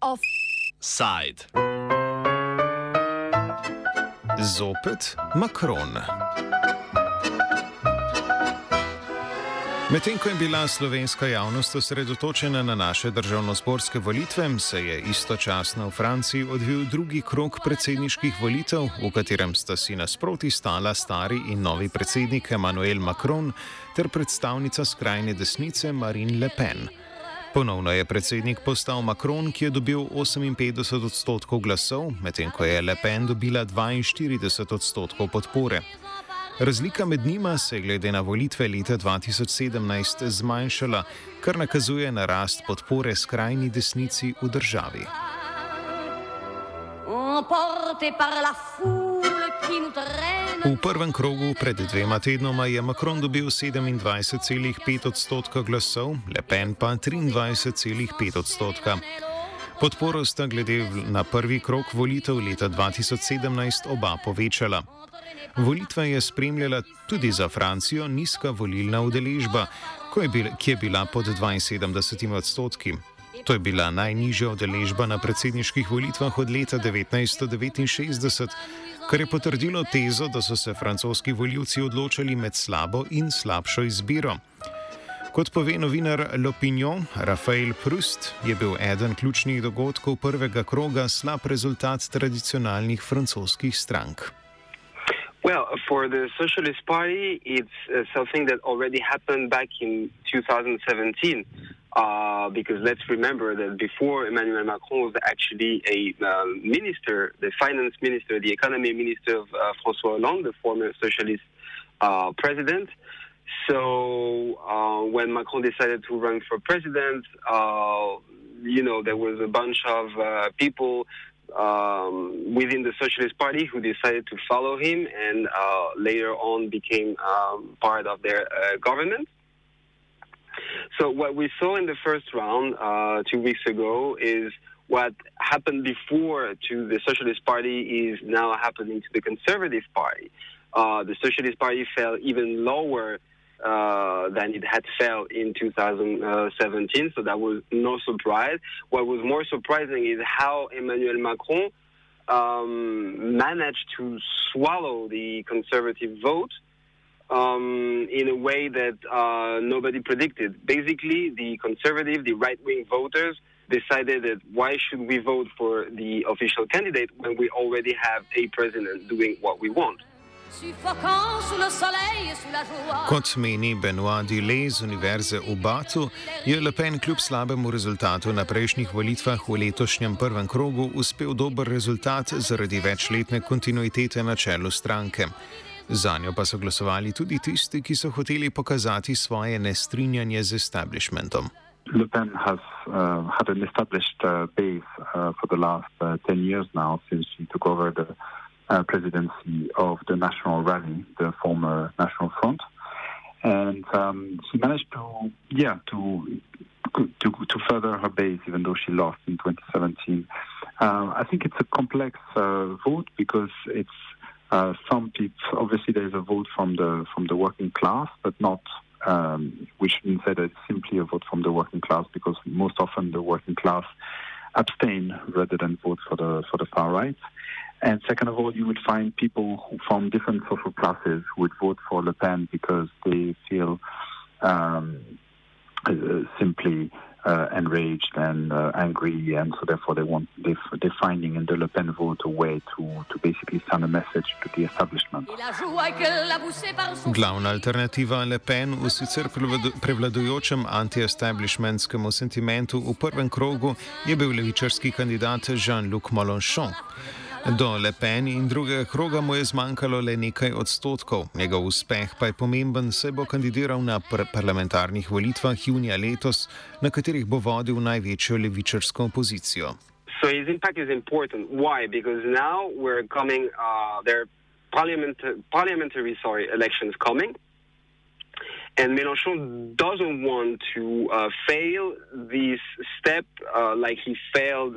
Offside. Zopet Macron. Medtem ko je bila slovenska javnost osredotočena na naše državno-sporske volitve, se je istočasno v Franciji odvil drugi krok predsedniških volitev, v katerem sta si nasproti stala stari in novi predsednik Emmanuel Macron ter predstavnica skrajne desnice Marine Le Pen. Ponovno je predsednik postal Macron, ki je dobil 58 odstotkov glasov, medtem ko je Le Pen dobila 42 odstotkov podpore. Razlika med njima se je glede na volitve leta 2017 zmanjšala, kar nakazuje na rast podpore skrajni desnici v državi. V prvem krogu pred dvema tednoma je Macron dobil 27,5 odstotka glasov, Le Pen pa 23,5 odstotka. Podporo sta glede na prvi krok volitev leta 2017 oba povečala. Volitve je spremljala tudi za Francijo nizka volilna udeležba, ki je bila pod 72 odstotki. To je bila najnižja udeležba na predsedniških volitvah od leta 1969, kar je potrdilo tezo, da so se francoski voljivci odločali med slabo in slabšo izbiro. Kot pove novinar L'Opinion, Rafael Proust je bil eden ključnih dogodkov prvega kroga slab rezultat tradicionalnih francoskih strank. Well, for the Socialist Party, it's uh, something that already happened back in 2017. Uh, because let's remember that before Emmanuel Macron was actually a uh, minister, the finance minister, the economy minister of uh, François Hollande, the former socialist uh, president. So uh, when Macron decided to run for president, you know, there was a bunch of people um, within the Socialist Party who decided to follow him and uh, later on became um, part of their uh, government. So, what we saw in the first round uh, two weeks ago is what happened before to the Socialist Party is now happening to the Conservative Party. Uh, the Socialist Party fell even lower uh, than it had fell in 2017, so that was no surprise. What was more surprising is how Emmanuel Macron um, managed to swallow the conservative vote um, in a way that uh, nobody predicted. Basically, the conservative, the right wing voters decided that why should we vote for the official candidate when we already have a president doing what we want? Kot meni Benoit Dile z Univerze v Batu, je Le Pen kljub slabemu rezultatu na prejšnjih volitvah v letošnjem prvem krogu uspel dober rezultat zaradi večletne kontinuitete na čelu stranke. Za njo pa so glasovali tudi tisti, ki so hoteli pokazati svoje nestrinjanje z establishmentom. Le Pen has uh, had an established uh, base uh, for the last uh, 10 years now since she took over the uh, presidency of the National Rally, the former National Front, and um, she managed to, yeah, to, to to further her base, even though she lost in 2017. Uh, I think it's a complex uh, vote because it's uh, some people. Obviously, there's a vote from the from the working class, but not. Um, we shouldn't say that it's simply a vote from the working class because most often the working class abstain rather than vote for the for the far right. And second of all, you would find people from different social classes who would vote for Le Pen because they feel um, uh, simply uh, enraged and uh, angry, and so therefore they want they, they're finding in the Le Pen vote a way to, to basically send a message to the establishment. Glavna alternativa Le Pen v sicer prevladujočem anti-establishmentskemu sentimentu v prvem krogu je bil levičarski kandidat Jean-Luc Mélenchon. Do Le Pen in drugega kroga mu je zmanjkalo le nekaj odstotkov. Njegov uspeh pa je pomemben, saj bo kandidiral na parlamentarnih volitvah junija letos, na katerih bo vodil največjo levičarsko opozicijo. So his impact is important. Why? Because now we're coming, uh, there are parliament, parliamentary sorry, elections coming. And Mélenchon doesn't want to uh, fail this step uh, like he failed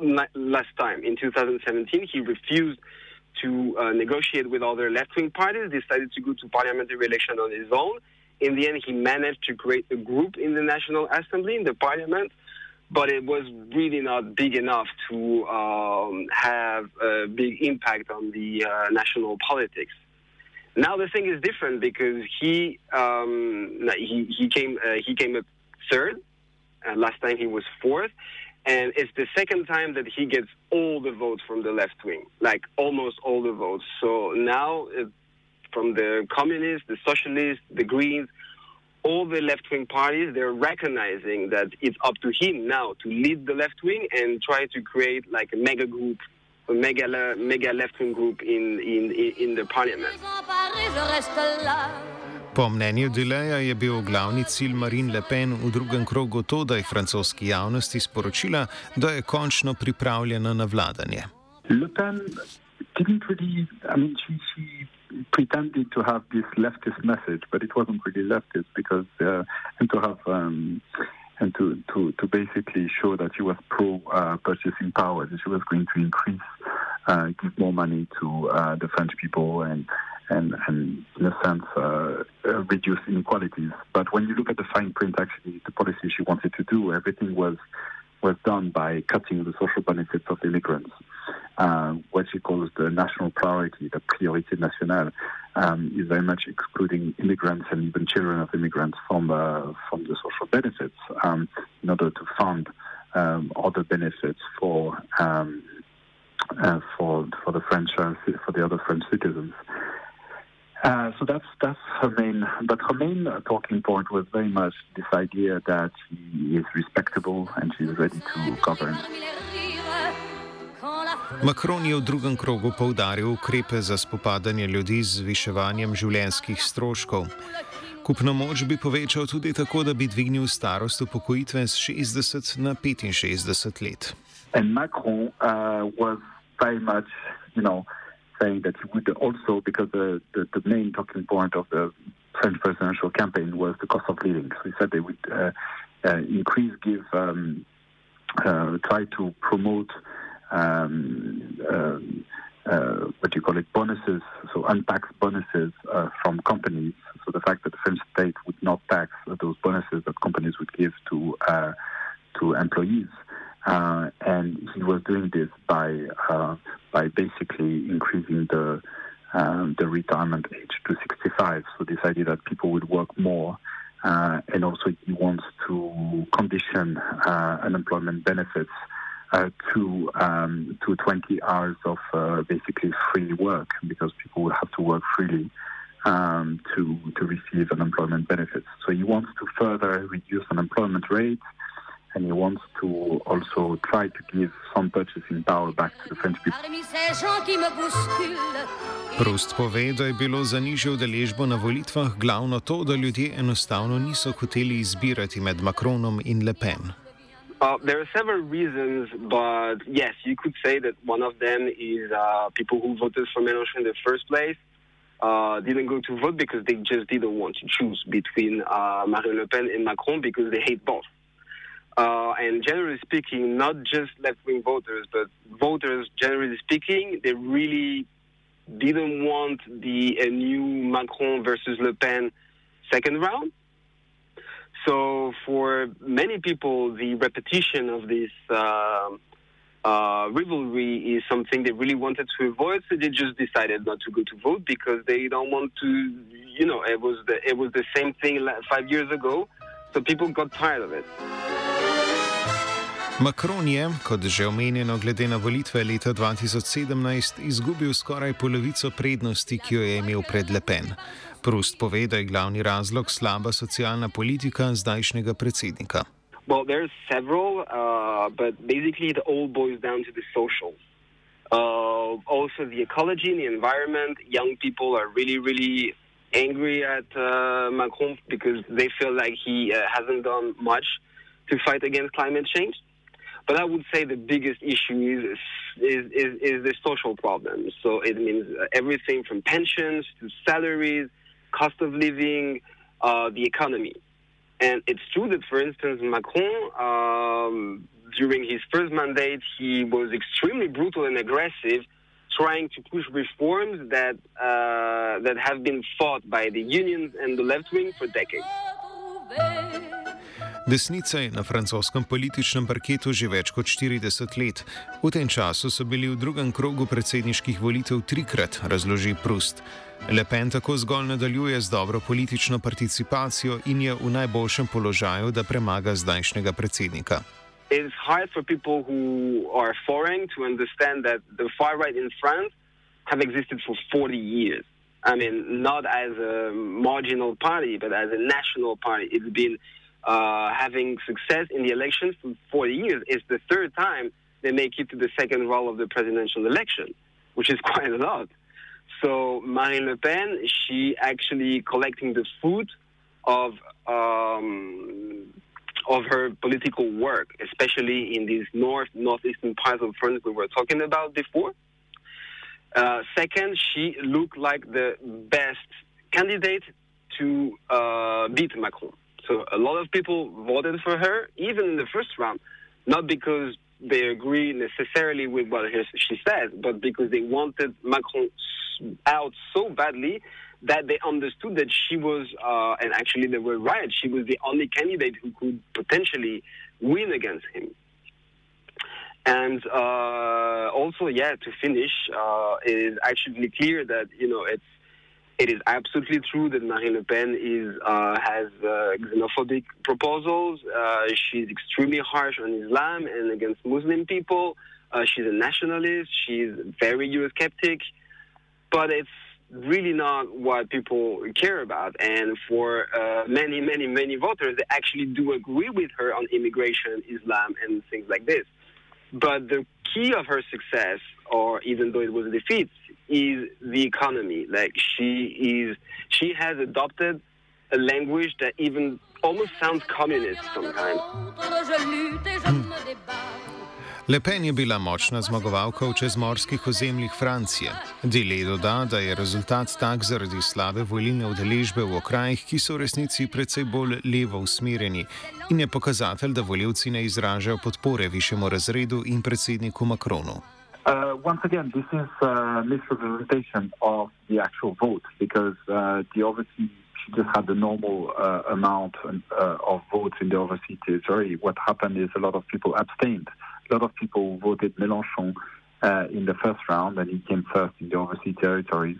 last time in 2017 he refused to uh, negotiate with other left-wing parties, decided to go to parliamentary election on his own. In the end, he managed to create a group in the National Assembly, in the parliament, but it was really not big enough to um, have a big impact on the uh, national politics. Now the thing is different because he um, he he came uh, he came up third, and last time he was fourth, and it's the second time that he gets all the votes from the left wing, like almost all the votes. So now, uh, from the communists, the socialists, the Greens, all the left wing parties, they're recognizing that it's up to him now to lead the left wing and try to create like a mega group, a mega, mega left wing group in, in, in the parliament. Po mnenju Dileja je bil glavni cilj Marine Le Pen v drugem krogu to, da je francoski javnosti sporočila, da je končno pripravljena na vladanje. Le Pen didn't really, I mean, she, she pretended to have this leftist message, but it wasn't really leftist because, uh, and to have, um, and to, to, to basically show that she was pro uh, purchasing power, that she was going to increase, uh, give more money to uh, the French people and and, and in a sense, uh, uh, reduce inequalities. But when you look at the fine print, actually, the policy she wanted to do, everything was was done by cutting the social benefits of immigrants. Uh, what she calls the national priority, the priorité nationale, um, is very much excluding immigrants and even children of immigrants from uh, from the social benefits um, in order to fund um, other benefits for um, uh, for for the French uh, for the other French citizens. Uh, so that's that's her main, but her main uh, talking point was very much this idea that she is respectable and she's ready to govern. Macron je v drugem krogu poudaril ukrepe za spopadanje ljudi z zviševanjem življenjskih stroškov. Kupno moč bi povečal tudi tako, da bi dvignil starost upokojitve z 60 na 65 let. In Macron uh, was very much, you know, saying that he would also, because the, the, the, main talking point of the French presidential campaign was the cost of living. So he said they would uh, uh, increase, give, um, uh, try to promote um, um uh, what you call it, bonuses, so untaxed bonuses uh, from companies. So the fact that the French state would not tax those bonuses that companies would give to uh, to employees. Uh, and he was doing this by uh, by basically increasing the um, the retirement age to 65. So this idea that people would work more, uh, and also he wants to condition uh, unemployment benefits uh, to um, to 20 hours of uh, basically free work because people would have to work freely. Um, to to receive unemployment benefits, so he wants to further reduce unemployment rates, and he wants to also try to give some purchasing power back to the French people. Prost pove, da je bilo za nižjo udeležbo na volitvah glavno to, da ljudje enostavno niso hoteli izbirati med Macronom in Le Pen. Uh, there are several reasons, but yes, you could say that one of them is uh, people who voted for Mélenchon in the first place uh, didn't go to vote because they just didn't want to choose between uh, Marine Le Pen and Macron because they hate both. Uh, and generally speaking, not just left wing voters, but voters generally speaking, they really didn't want the a new Macron versus Le Pen second round. So for many people, the repetition of this uh, uh, rivalry is something they really wanted to avoid. So they just decided not to go to vote because they don't want to. You know, it was the it was the same thing five years ago. So people got tired of it. Macron je, kot že omenjeno, glede na volitve leta 2017, izgubil skoraj polovico prednosti, ki jo je imel pred Le Pen. Prust pove, da je glavni razlog slaba socialna politika zdajšnjega predsednika. Well, there's several, uh, but basically it all boils down to the social. Uh, also, the ecology and the environment. Young people are really, really angry at uh, Macron because they feel like he uh, hasn't done much to fight against climate change. But I would say the biggest issue is is, is, is the social problem. So it means everything from pensions to salaries, cost of living, uh, the economy. And it's true that, for instance, Macron, um, during his first mandate, he was extremely brutal and aggressive trying to push reforms that uh, that have been fought by the unions and the left wing for decades. Desnica je na francoskem političnem parketu že več kot 40 let. V tem času so bili v drugem krogu predsedniških volitev trikrat, razloži Prust. Le Pen tako zgolj nadaljuje z dobro politično participacijo in je v najboljšem položaju, da premaga zdajšnjega predsednika. It's hard for people who are foreign to understand that the far right in France have existed for 40 years. I mean, not as a marginal party, but as a national party. It's been uh, having success in the elections for 40 years. It's the third time they make it to the second round of the presidential election, which is quite a lot. So Marine Le Pen, she actually collecting the fruit of um, of her political work, especially in these north northeastern parts of France we were talking about before. Uh, second, she looked like the best candidate to uh, beat Macron. So a lot of people voted for her, even in the first round, not because they agree necessarily with what she says, but because they wanted Macron out so badly that they understood that she was, uh, and actually they were right, she was the only candidate who could potentially win against him. And uh, also, yeah, to finish, uh, it is actually clear that you know it's it is absolutely true that Marine Le Pen is uh, has uh, xenophobic proposals. Uh, she's extremely harsh on Islam and against Muslim people. Uh, she's a nationalist. She's very Eurosceptic, but it's really not what people care about. And for many, many, many voters, they actually do agree with her on immigration, Islam, and things like this. But the key of her success, or even though it was a defeat, is the economy. Like she is, she has adopted a language that even almost sounds communist sometimes. Le Pen je bila močna zmagovalka v čezmorskih ozemljih Francije. Dile doda, da je rezultat tak zaradi slabe volilne udeležbe v okrajih, ki so v resnici precej bolj levo usmerjeni in je pokazatelj, da voljivci ne izražajo podpore višjemu razredu in predsedniku Macronu. Uh, once again, this is a uh, misrepresentation of the actual vote because uh, the overseas she just had the normal uh, amount uh, of votes in the overseas territory. What happened is a lot of people abstained. A lot of people voted Mélenchon uh, in the first round, and he came first in the overseas territories.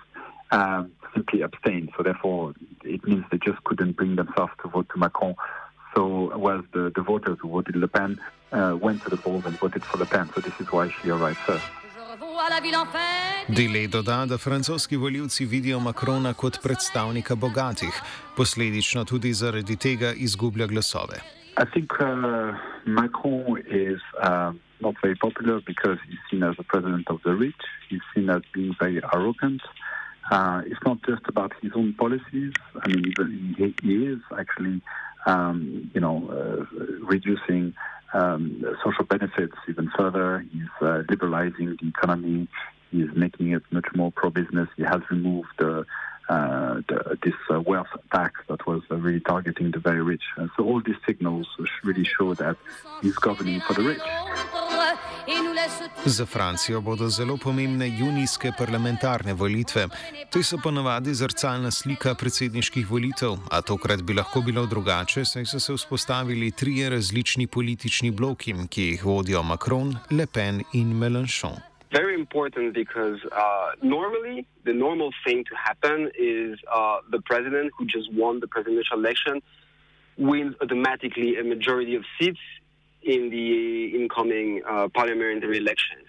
Um, simply abstained. So therefore, it means they just couldn't bring themselves to vote to Macron. So, whereas the, the voters who voted Le Pen uh, went to the polls and voted for Le Pen. So this is why she arrived first. Delay doda, da francoski voljivci vidijo Makrona kot predstavnika bogatih, posledično tudi zaradi tega izgublja glasove. I think uh, Macron is uh, not very popular because he's seen as a president of the rich. He's seen as being very arrogant. Uh, it's not just about his own policies. I mean, he, he is actually, um, you know, uh, reducing um, social benefits even further. He's uh, liberalizing the economy. He's making it much more pro-business. He has removed the, uh, this uh, wealth tax that was uh, really targeting the very rich. So all these signals really show that he's governing for the rich. Za Francijo bodo zelo pomembne junijske parlamentarne volitve. Te so ponavadi zrcalna slika predsedniških volitev, a tokrat bi lahko bilo drugače, saj so se vzpostavili trije različni politični bloki, ki jih vodijo Macron, Le Pen in Mélenchon. Very important because uh, normally the normal thing to happen is uh, the president who just won the presidential election wins automatically a majority of seats in the incoming uh, parliamentary elections.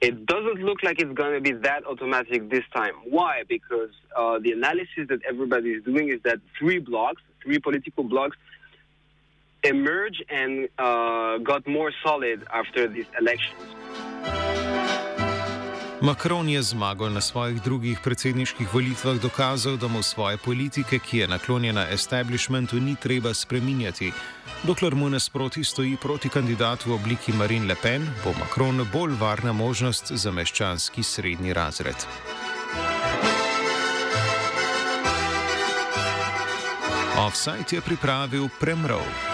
It doesn't look like it's going to be that automatic this time. Why? Because uh, the analysis that everybody is doing is that three blocks, three political blocks, emerge and uh, got more solid after these elections. Macron je zmago na svojih drugih predsedniških volitvah dokazal, da mu svoje politike, ki je naklonjena establishmentu, ni treba spreminjati. Dokler mu nasproti stoji proti kandidatu v obliki Marine Le Pen, bo Macron bolj varna možnost za meščanski srednji razred. Offside je pripravil Premrov.